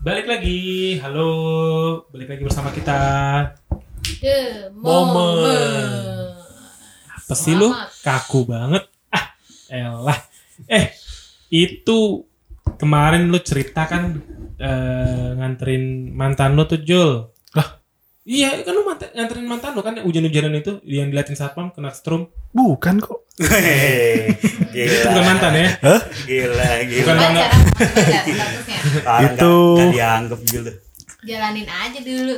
Balik lagi, halo, balik lagi bersama kita. The Momen. moment. Apa sih lu? Kaku banget. Ah, elah. Eh, itu kemarin lu cerita kan eh, nganterin mantan lu tuh Jul. Lah, iya kan lu mantan, nganterin mantan lu kan yang hujan-hujanan itu yang diliatin satpam kena strum. Bukan kok. Hehehe, Itu gila, bukan mantan ya? gila, gila. Bukan mantan. Itu- nggak dianggap gitu. Jalanin aja dulu.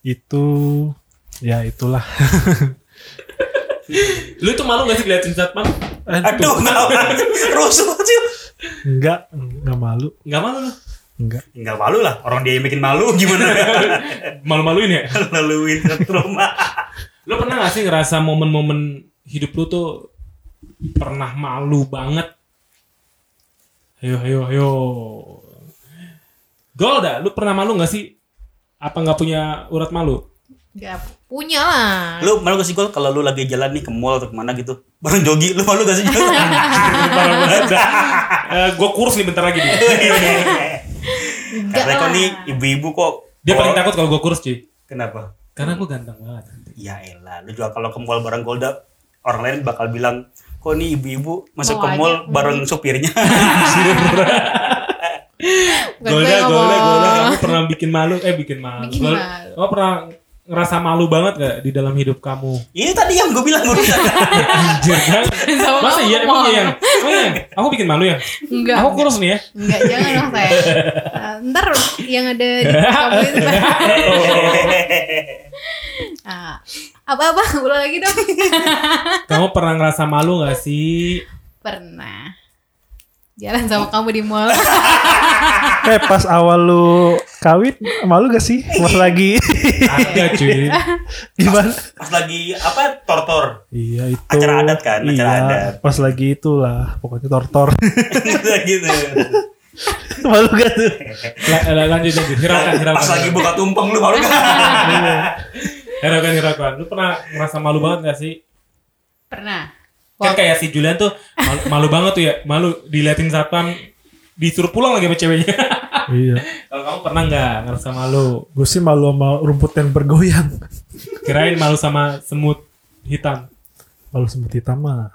Itu ya itulah. Lu tuh malu gak sih diliatin satpam? Aduh, kenapa? Rusuh sih. Enggak, enggak malu. Gak malu lu? Enggak. Enggak malu lah, orang dia yang bikin malu gimana? Malu-maluin ya? Laluin ke rumah. Lu pernah gak sih ngerasa momen-momen hidup lu tuh pernah malu banget? Ayo, ayo, ayo. Gol dah, lu pernah malu gak sih? Apa gak punya urat malu? Gak punya lah. Lu malu gak sih Gol kalau lu lagi jalan nih ke mall atau ke mana gitu? Bareng jogi, lu malu gak sih? Parah banget dah. Eh, gua kurus nih bentar lagi nih. Enggak Karena kok nih ibu-ibu kok. Dia paling takut kalau gua kurus cuy. Kenapa? Karena gua ganteng banget. Ya elah, lu juga kalau ke mall bareng Golda, orang lain bakal bilang, kok nih ibu-ibu masuk ke Mau mall aja. bareng supirnya. Golda, gue golda, golda. Kamu pernah bikin malu? Eh, bikin malu. Bikin malu. Kamu pernah ngerasa malu banget gak di dalam hidup kamu? Ini tadi yang gue bilang urusan. Anjir kan? Masa iya? Emang iya yang? Emang iya yang? Aku bikin malu ya? Enggak. Aku kurus nih ya? Enggak, jangan dong saya. Eh, ntar yang ada di kamu itu. Ah, apa-apa? Ulang lagi dong. Kamu pernah ngerasa malu gak sih? Pernah. Jalan sama kamu di mall. Eh pas awal lu kawin malu gak sih? Pas lagi Ada cuy. gimana? Pas lagi apa tortor. Iya itu. Acara adat kan, Iya, acara adat. Pas lagi itulah, pokoknya tortor. gitu. malu gak tuh? La- la- lanjut lanjut. Hiraukan, hiraukan. Pas lagi buka tumpeng lu baru kan. Hiraukan, hiraukan. Lu pernah ngerasa malu banget gak sih? Pernah. Kan kayak si Julian tuh malu, malu banget tuh ya. Malu diliatin satpam disuruh pulang lagi sama ceweknya. iya. Kalau kamu pernah nggak ngerasa malu? Gue sih malu sama rumput yang bergoyang. Kirain malu sama semut hitam. Malu semut hitam mah.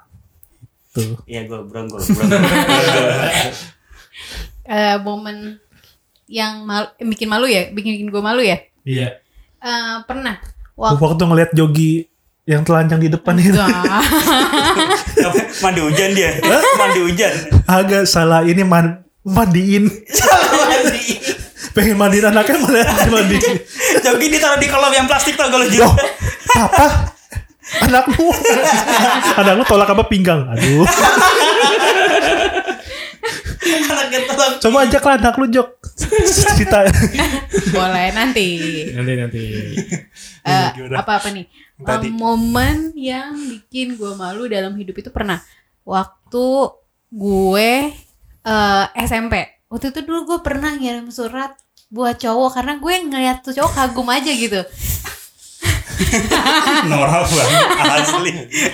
Tuh. Iya gue bronggol. bronggol. Eh, momen yang mal eh, bikin malu ya, bikin gue malu ya. Iya. Eh, pernah. Waktu, Waktu ngeliat jogi yang telanjang di depan itu. Mandi hujan dia. Mandi hujan. Agak salah ini man mandiin. Mandi. Pengen mandiin anaknya malah dimandiin. Jogi ditaruh di kolam yang plastik tau kalau Loh, papa, anakmu, anakmu tolak apa pinggang? Aduh, Anaknya tolong. coba ajaklah anak lu jok. Cerita. Boleh nanti. Nanti nanti. Eh, Gimana? apa-apa nih? Tadi. Eh, momen yang bikin gue malu dalam hidup itu pernah. Waktu gue eh, SMP. Waktu itu dulu gue pernah ngirim surat buat cowok karena gue ngeliat tuh cowok kagum aja gitu. Norak banget asli.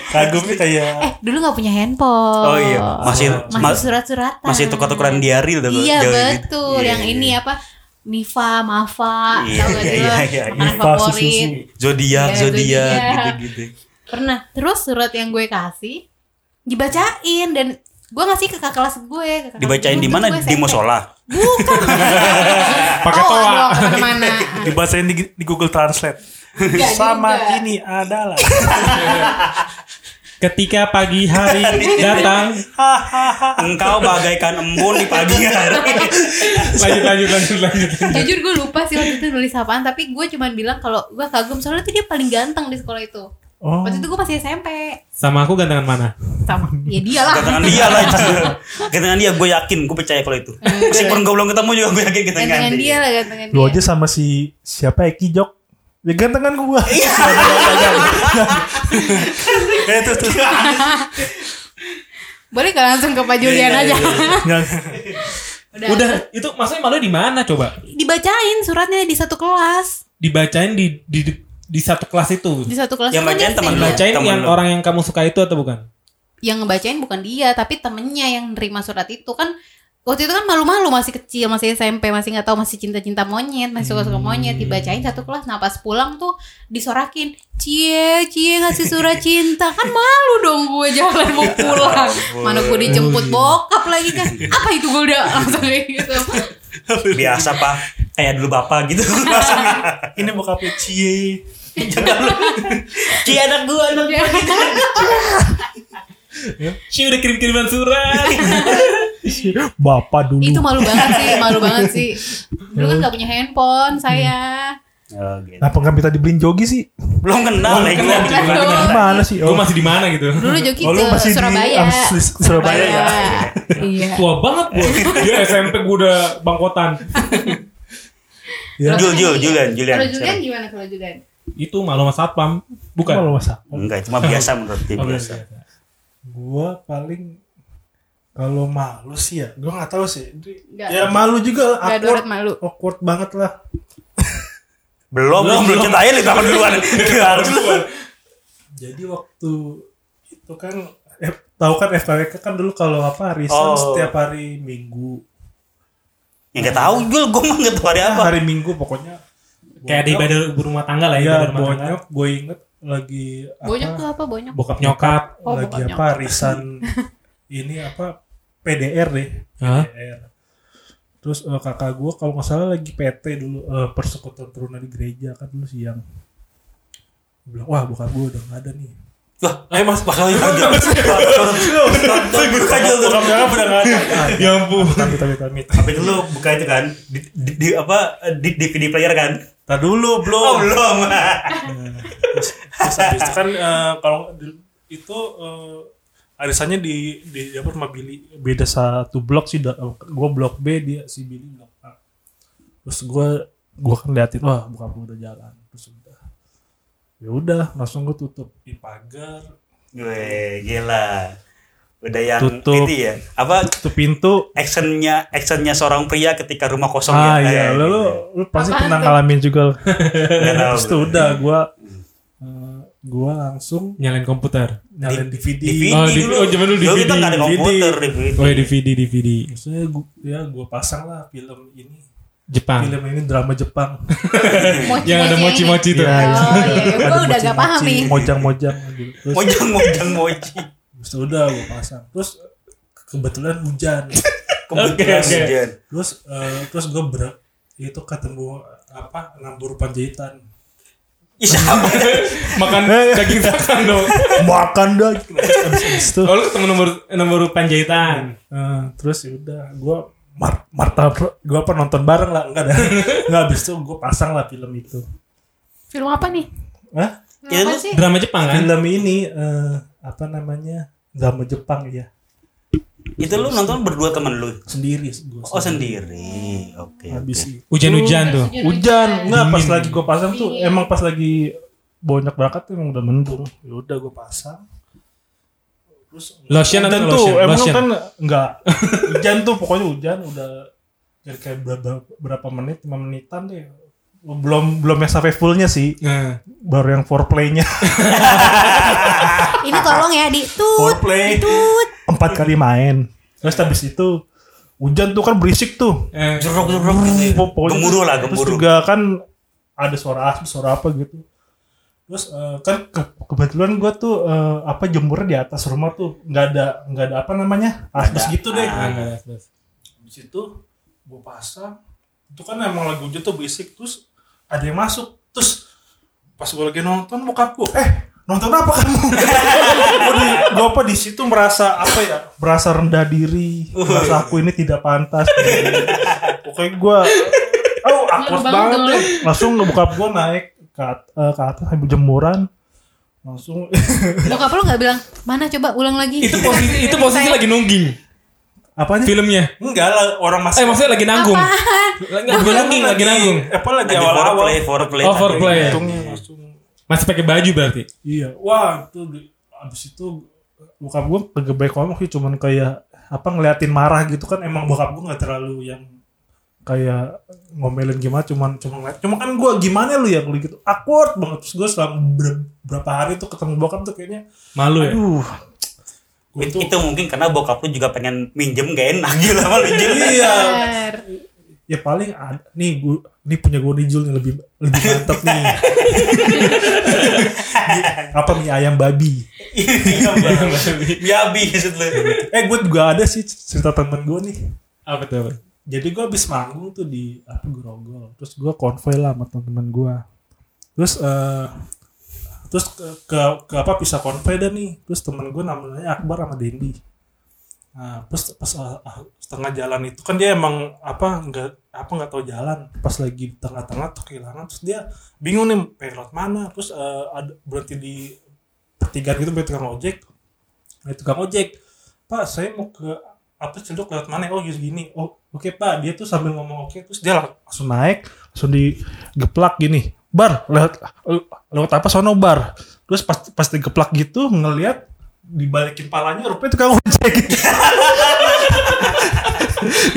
Kagumnya kayak Eh dulu nggak punya handphone. Oh iya, masih masih ma- surat-suratan. masih tukar-tukaran diari Iya gitu. betul, Iya, yang iya. ini apa? Mifa, Mafa, Iya, tau gak iya, dulu? iya, iya. Makanan favorit. susu. Zodiak, Iya, zodiak gitu-gitu. Pernah. Terus surat yang gue kasih dibacain dan gue ngasih ke kakak kelas gue. kakak Dibacain di mana? Di musola. Pakai oh, toa. aduh, ke mana-mana. dibacain di, di Google Translate. Enggak Sama juga. ini adalah. Ketika pagi hari datang, Engkau bagaikan embun di pagi hari. lanjut lanjut lanjut lanjut. Jujur gue lupa sih waktu itu nulis apaan, tapi gue cuman bilang kalau gue kagum soalnya tuh dia paling ganteng di sekolah itu. Oh, Waktu itu gue masih SMP. Sama aku gantengan mana? Sama. Ya dia lah. Gantengan dia lah. Gantengan dia, gue yakin, gue percaya kalau itu. Meskipun gue belum ketemu juga, gue yakin kita Gantengan ganti. dia lah, gantengan lu dia. aja sama si siapa Eki Jok. Ya gantengan gua. Iya. Kayak itu tuh. Boleh gak langsung ke Pak Julian aja? Nggak. Udah. Udah, itu maksudnya malu di mana coba? Dibacain suratnya di satu kelas. Dibacain di di di satu kelas itu. Di satu kelas Yang itu bacain teman. Bacain Temen yang lu. orang yang kamu suka itu atau bukan? yang ngebacain bukan dia tapi temennya yang nerima surat itu kan waktu itu kan malu-malu masih kecil masih SMP masih nggak tahu masih cinta-cinta monyet masih suka-suka monyet. Dibacain satu kelas nah pas pulang tuh disorakin cie cie ngasih surat cinta. Kan malu dong gue jalan mau pulang. mana gue dijemput bokap lagi kan. Apa itu gue udah langsung kayak gitu. Biasa pak, kayak dulu bapak gitu. Ini bokapnya cie. Ki anak gua anak gua. Si udah kirim-kiriman surat. Bapak dulu. itu malu banget sih malu banget sih dulu kan nggak punya handphone saya Oh, gitu. Kenapa nggak minta dibeliin jogi sih? Belum kenal lagi. kenal, Belum belum. kenal. Gimana sih? Gue masih di mana gitu. dulu joki Oh, lu ke masih di- Surabaya asli Surabaya ya? iya Tua banget gue. Dia SMP gue udah bangkotan. Ya. Jul, Jul, Julian, Julian. kalau Julian gimana kalau Julian Itu malu sama satpam. Bukan. Kalau masa? Enggak, cuma biasa menurut dia Oh, biasa. biasa. Gua paling kalau malu sih ya, gua nggak tahu sih. Nggak. ya malu juga, Nggak awkward, malu. awkward banget lah. Belum, belum, belum ceritain itu kan duluan. Jadi waktu itu kan, eh, tahu kan FKWK kan dulu kalau apa Oh. arisan setiap hari Minggu. Ya enggak tahu Jul, gua mah enggak tahu hari apa. Hari Minggu pokoknya. Kayak di ibadah ibu rumah tangga lah ya. Iya, ibadah bonyok. Gue inget lagi apa? Bonyok tuh apa bonyok? Bokap nyokap. Oh, lagi bokap apa arisan ini apa PDR deh. PDR. Terus eh, kakak gue kalau nggak salah lagi PT dulu eh, persekutuan turunan di gereja kan dulu siang. Bilang wah bokap gue udah nggak ada nih. Wah, ayo Mas, bakal aja. Buka Jul. Bokap nyokap udah nggak ada. Ya ampun. Tapi tapi tapi. Tapi dulu buka itu kan di, di, di apa di DVD player kan? Tar dulu belum. Oh, belum. terus, terus habis itu kan eh, kalau itu eh, arisannya di di apa rumah Billy beda satu blok sih da- gua blok B dia si Billy blok A terus gua gua kan liatin wah bukan gua udah jalan terus udah ya udah langsung gua tutup di pagar Gue gila. Udah yang Tutup. itu ya. Apa tutup pintu actionnya actionnya seorang pria ketika rumah kosong ah ya? iya Eh, lu, gitu. lu pasti Apaan pernah tuh? ngalamin juga terus tuh udah gua eh, gua langsung Nyalain komputer. nyalain DVD, DVD Oh, di- dulu. oh, zaman dulu Dulu kita DVD. nggak ada komputer DVD. Oh ya DVD DVD. Maksudnya gua, ya gua pasang lah film ini Jepang. film ini drama Jepang Yang ada mochi-mochi itu. Iya, iya. Oh iya, gue udah gak paham nih. mojang-mojang gitu. Terus, Mojang mojang moji. terus udah gue pasang. Terus kebetulan hujan. Kebetulan Oke, oke. hujan. Terus eh, terus gue ber itu ketemu apa nambur panjaitan. Siapa? Makan daging sakan dong. Makan abis itu Oh lu ketemu nomor nomor panjaitan. eh, terus ya udah gue mar marta gue apa nonton bareng lah enggak dah enggak abis itu gue pasang lah film itu Film apa nih? Hah? Film Ya, apa lu- sih? Drama Jepang kan? film ini eh, apa namanya drama Jepang ya Itu lu nonton berdua temen lu. sendiri gue Oh sendiri. Oke. habis oke. itu Hujan-hujan tuh. hujan enggak pas lagi gue pasang tuh emang pas lagi banyak berangkat tuh emang udah mendung ya udah gue pasang terus Lotion atau hujan lotion? tuh emang Lotion. kan enggak hujan tuh pokoknya hujan udah jadi kayak berapa, berapa menit lima menitan deh belum belum yang sampai fullnya sih Nah, baru yang foreplaynya Ini tolong ya di tut. foreplay Tut. Empat kali main terus habis itu hujan tuh kan berisik tuh eh, Jeruk jeruk gitu. ya. Pokoknya Gemuruh lah, terus gemuruh. juga kan ada suara asap suara apa gitu terus eh, kan ke- kebetulan gue tuh eh, apa jemurnya di atas rumah tuh nggak ada nggak ada apa namanya asbes gitu deh Ah. terus. di situ gue pasang itu kan emang lagu hujan tuh berisik terus ada yang masuk terus pas gue lagi nonton bokap gue eh nonton apa kamu? Gue apa di situ merasa apa ya merasa rendah diri. Merasa aku ini tidak pantas. Pokoknya gue oh awkward banget deh langsung bokap gue naik ke, at- eh, ke atas sambil jemuran. Langsung. Bokap lu gak bilang, mana coba ulang lagi. Itu posisi itu posisi lagi nungging. Apanya? Filmnya. enggak lah orang Eh masih maksudnya lagi nanggung. Lagi bukan nungging, lagi nanggung. apa lagi? Lagi awal-awal. foreplay, foreplay. Oh, foreplay. Masih pakai baju berarti. Iya, wah itu abis itu bokap gue kagak baik ngomong sih cuman kayak apa ngeliatin marah gitu kan emang bokap gue nggak terlalu yang kayak ngomelin gimana cuman cuma ngeliat cuma kan gue gimana lu ya lu gitu awkward banget terus gue selama ber- berapa hari tuh ketemu bokap tuh kayaknya Malu ya. aduh Gua It- tuh- itu mungkin karena bokap lu juga pengen minjem gak enak gitu sama lu. Iya. Ya paling ada nih gua nih punya gue nih Jul lebih lebih mantap nih. Apa mie ayam babi? Maksud lu. Eh gue juga ada sih cerita temen gue nih. Apa tuh? Jadi gue habis manggung tuh di apa Grogol. Terus gue konvoy lah sama teman-teman gue. Terus eh terus ke, ke, ke apa pisah konvoy dah nih. Terus temen gue namanya Akbar sama Dendi. Nah, terus pas ah, setengah jalan itu kan dia emang apa nggak apa nggak tahu jalan. Pas lagi di tengah-tengah tuh kehilangan. Terus dia bingung nih pengen mana. Terus eh, ada berhenti di pertigaan gitu berarti tukang ojek. Nah, tukang ojek. Pak, saya mau ke apa cendok lewat mana oh gini oh oke pak dia tuh sambil ngomong oke terus dia lang- langsung naik langsung digeplak gini bar lewat lewat apa sono bar terus pas pas digeplak gitu ngelihat dibalikin palanya rupanya tukang ojek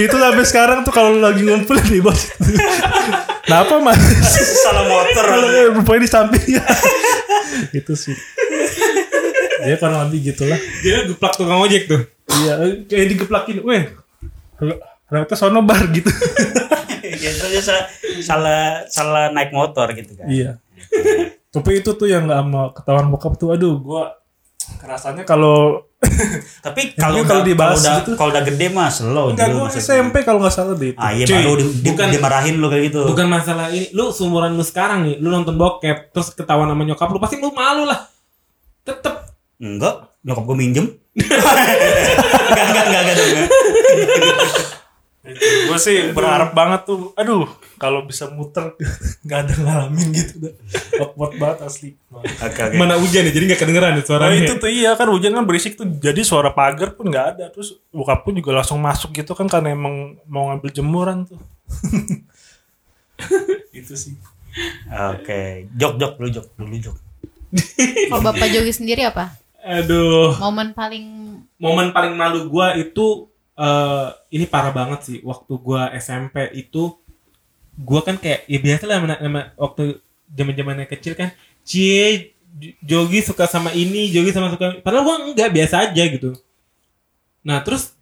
itu sampai sekarang tuh kalau lagi ngumpul di bos kenapa mas Salah motor. rupanya di sampingnya itu sih ya kan lebih gitulah Dia geplak tukang ojek tuh. Iya, kayak digeplakin, weh. Ternyata sono bar gitu. Ya, itu dia salah, salah salah naik motor gitu kan. iya. Tapi itu tuh yang nggak mau ketahuan bokap tuh, aduh, gua rasanya kalau Tapi kalau kalau kalau dibahas udah gitu. kalau udah gede mah slow enggak maksudnya. SMP kalau nggak salah deh itu. Ah iya Cuy, baru di, di- bukan- dimarahin lu kayak gitu. Bukan masalah ini, lu seumuran lu sekarang nih, lu nonton bokep, terus ketahuan sama nyokap lu, pasti lu malu lah. Tetep. Enggak, nyokap gue minjem. enggak, enggak, enggak, enggak, Gue sih berharap banget tuh, aduh, kalau bisa muter nggak ada ngalamin gitu dah. Awkward banget asli. Oke, oke. Mana hujan ya, jadi gak kedengeran ya Nah suaranya. itu tuh iya kan hujan kan berisik tuh jadi suara pagar pun nggak ada terus bokap pun juga langsung masuk gitu kan karena emang mau ngambil jemuran tuh itu sih Oke, jok jok dulu jok dulu jok. Kalau Bapak Jogi sendiri apa? Aduh. Momen paling momen paling malu gua itu eh ini parah banget sih. Waktu gua SMP itu gua kan kayak ya biasa lah waktu zaman zamannya kecil kan cie Jogi suka sama ini Jogi sama suka padahal gua enggak biasa aja gitu. Nah terus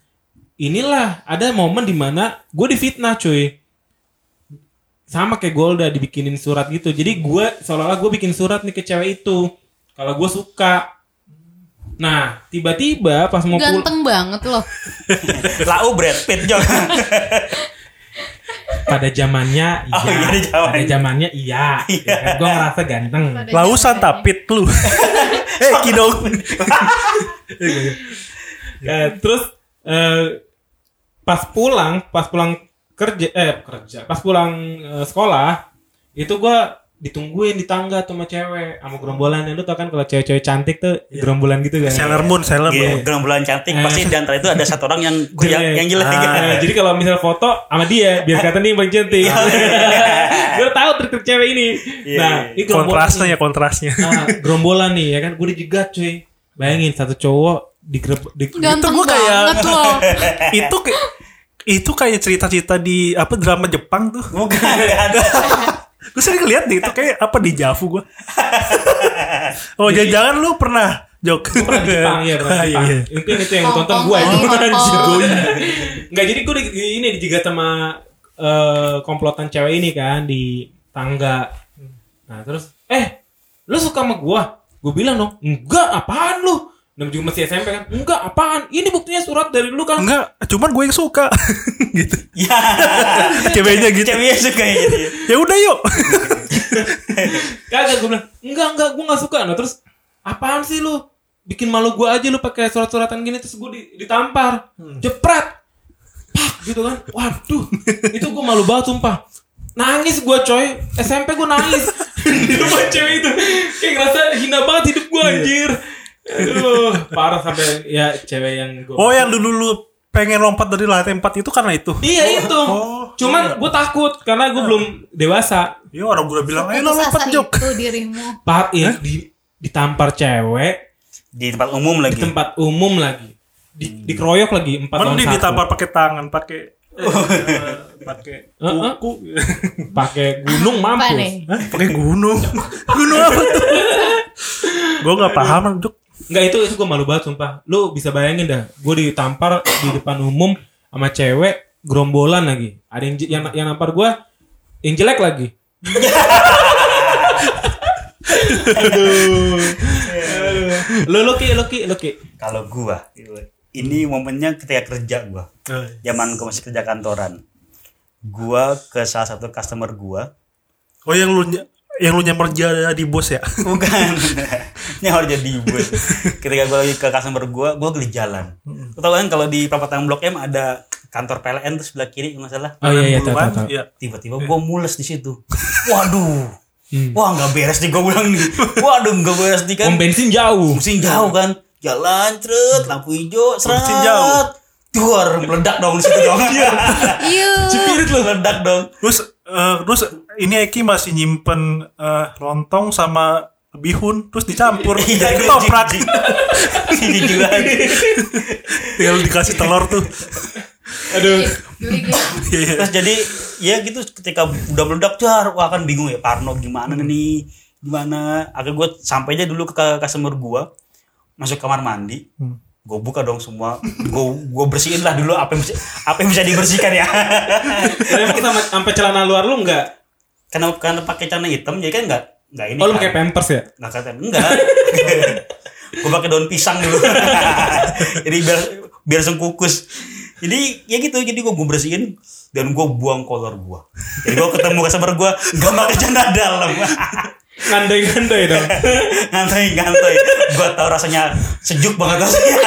inilah ada momen di mana gue difitnah cuy. Sama kayak Golda dibikinin surat gitu. Jadi gue seolah-olah gue bikin surat nih ke cewek itu. Kalau gue suka nah tiba-tiba pas mau pulang ganteng banget loh. Lau Brad Pitt jok. pada zamannya iya, Oh, iya, di zamannya. pada zamannya iya, ya kan? gue ngerasa ganteng. Pada lausan zamannya. tapit lu eh kidong Eh, terus eh, pas pulang, pas pulang kerja, eh kerja, pas pulang eh, sekolah itu gue ditungguin di tangga tuh sama cewek, sama gerombolan. Lu tau kan kalau cewek-cewek cantik tuh gerombolan gitu kan? Sailor Moon Sailor Iya, Moon gerombolan cantik Eh. pasti di antara itu ada satu orang yang yang, Jelek. yang jelek. Ah, jadi kalau misal foto sama dia biar kelihatan dia yang paling cantik. gue tahu trik-trik cewek ini. Iya, nah, iya. ini kontrasnya nih. ya kontrasnya Ah, gerombolan nih ya kan gue dijegat cuy bayangin satu cowok digrep di Ganteng gua kayak- itu kayak itu kayak cerita-cerita di apa drama Jepang tuh Bukan ada. Gue sering lihat deh itu kayak apa di Javu gue oh jangan-jangan lu pernah jok? Pernah di Jepang iya pernah di Jepang. Iya. mungkin itu yang tonton gue kali, Hongkong. nggak jadi gue di, ini dijegat sama eh, komplotan cewek ini kan di tangga. Nah terus eh lu suka sama gue gue bilang dong enggak apaan lu dan juga masih SMP kan? Enggak apaan? Ini buktinya surat dari lu kan enggak cuman gue yang suka. Gitu. Ya. ceweknya gitu. Ceweknya suka kayak gitu. ya. ya udah yuk. Kagak gue bilang enggak enggak gue nggak suka. Nah terus apaan sih lu? Bikin malu gue aja lu pakai surat-suratan gini. Terus gue di- ditampar, jepret, pak gitu kan. Waduh. Itu gue malu banget sumpah. Nangis gue coy. SMP gue nangis. Di rumah cewek itu. Kayak ngerasa hina banget hidup gue anjir. Aduh parah sampai ya cewek yang gue oh yang dulu lu pengen lompat dari lantai empat itu karena itu? Iya itu. Oh, Cuman gue takut karena gue belum dewasa. ya orang gue bilang ayo lo lompat jok. itu dirimu. Pak ya, di ditampar cewek. Di tempat umum di lagi. tempat umum lagi. Di, dikeroyok lagi empat lawan dia satu. ditampar pakai tangan pakai eh, pakai Heeh. kuku. Pakai gunung mampus. Pakai gunung. Gunung apa tuh? Gue nggak paham jok Enggak itu itu gue malu banget sumpah. Lu bisa bayangin dah, gue ditampar di depan umum sama cewek gerombolan lagi. Ada yang yang, yang nampar gue yang jelek lagi. Aduh. Lu lu ki lu ki lu ki. Kalau gua ini momennya ketika kerja gua. Oh, Zaman gua masih kerja kantoran. Gua ke salah satu customer gua. Oh yang lu yang lu nyamper jadi bos ya? Bukan. ini harus jadi bos. Ketika gua lagi ke customer gua, gua beli jalan. Lu tahu kan kalau di perapatan Blok M ada kantor PLN tuh sebelah kiri salah. Oh iya iya tahu. tahu. Iya. Tiba-tiba gua mules di situ. Waduh. Hmm. Wah nggak beres nih gua bilang nih. Waduh nggak beres nih kan. Pom bensin jauh. Mesin jauh kan. Jalan ceret, lampu hijau, seret. Mesin jauh. Duar, meledak dong di situ dong. Iya. Cipirit lu. meledak dong. Terus eh, terus ini Eki masih nyimpen eh, lontong sama bihun terus dicampur Iya, jadi ketoprak Jijik banget. tinggal dikasih telur tuh Aduh. Iya. Terus jadi ya gitu ketika udah meledak jar, wah kan bingung ya Parno gimana nih, gimana? Akhirnya gue sampai aja dulu ke ke customer gue, masuk kamar mandi, gue buka dong semua, gue gue bersihin lah dulu apa yang bisa, apa yang bisa dibersihkan ya. Sama sampai celana luar lu enggak? karena karena pakai celana hitam jadi kan nggak nggak ini. Oh lu kan. pakai pampers ya? nggak kata enggak. gue pakai daun pisang dulu. jadi biar biar langsung kukus. Jadi ya gitu, jadi gue gue bersihin dan gue buang kolor gue. Jadi gue ketemu customer gue nggak pakai celana dalam. Ngandai-ngandai dong. ngantai ngantai. Gue tau rasanya sejuk banget rasanya.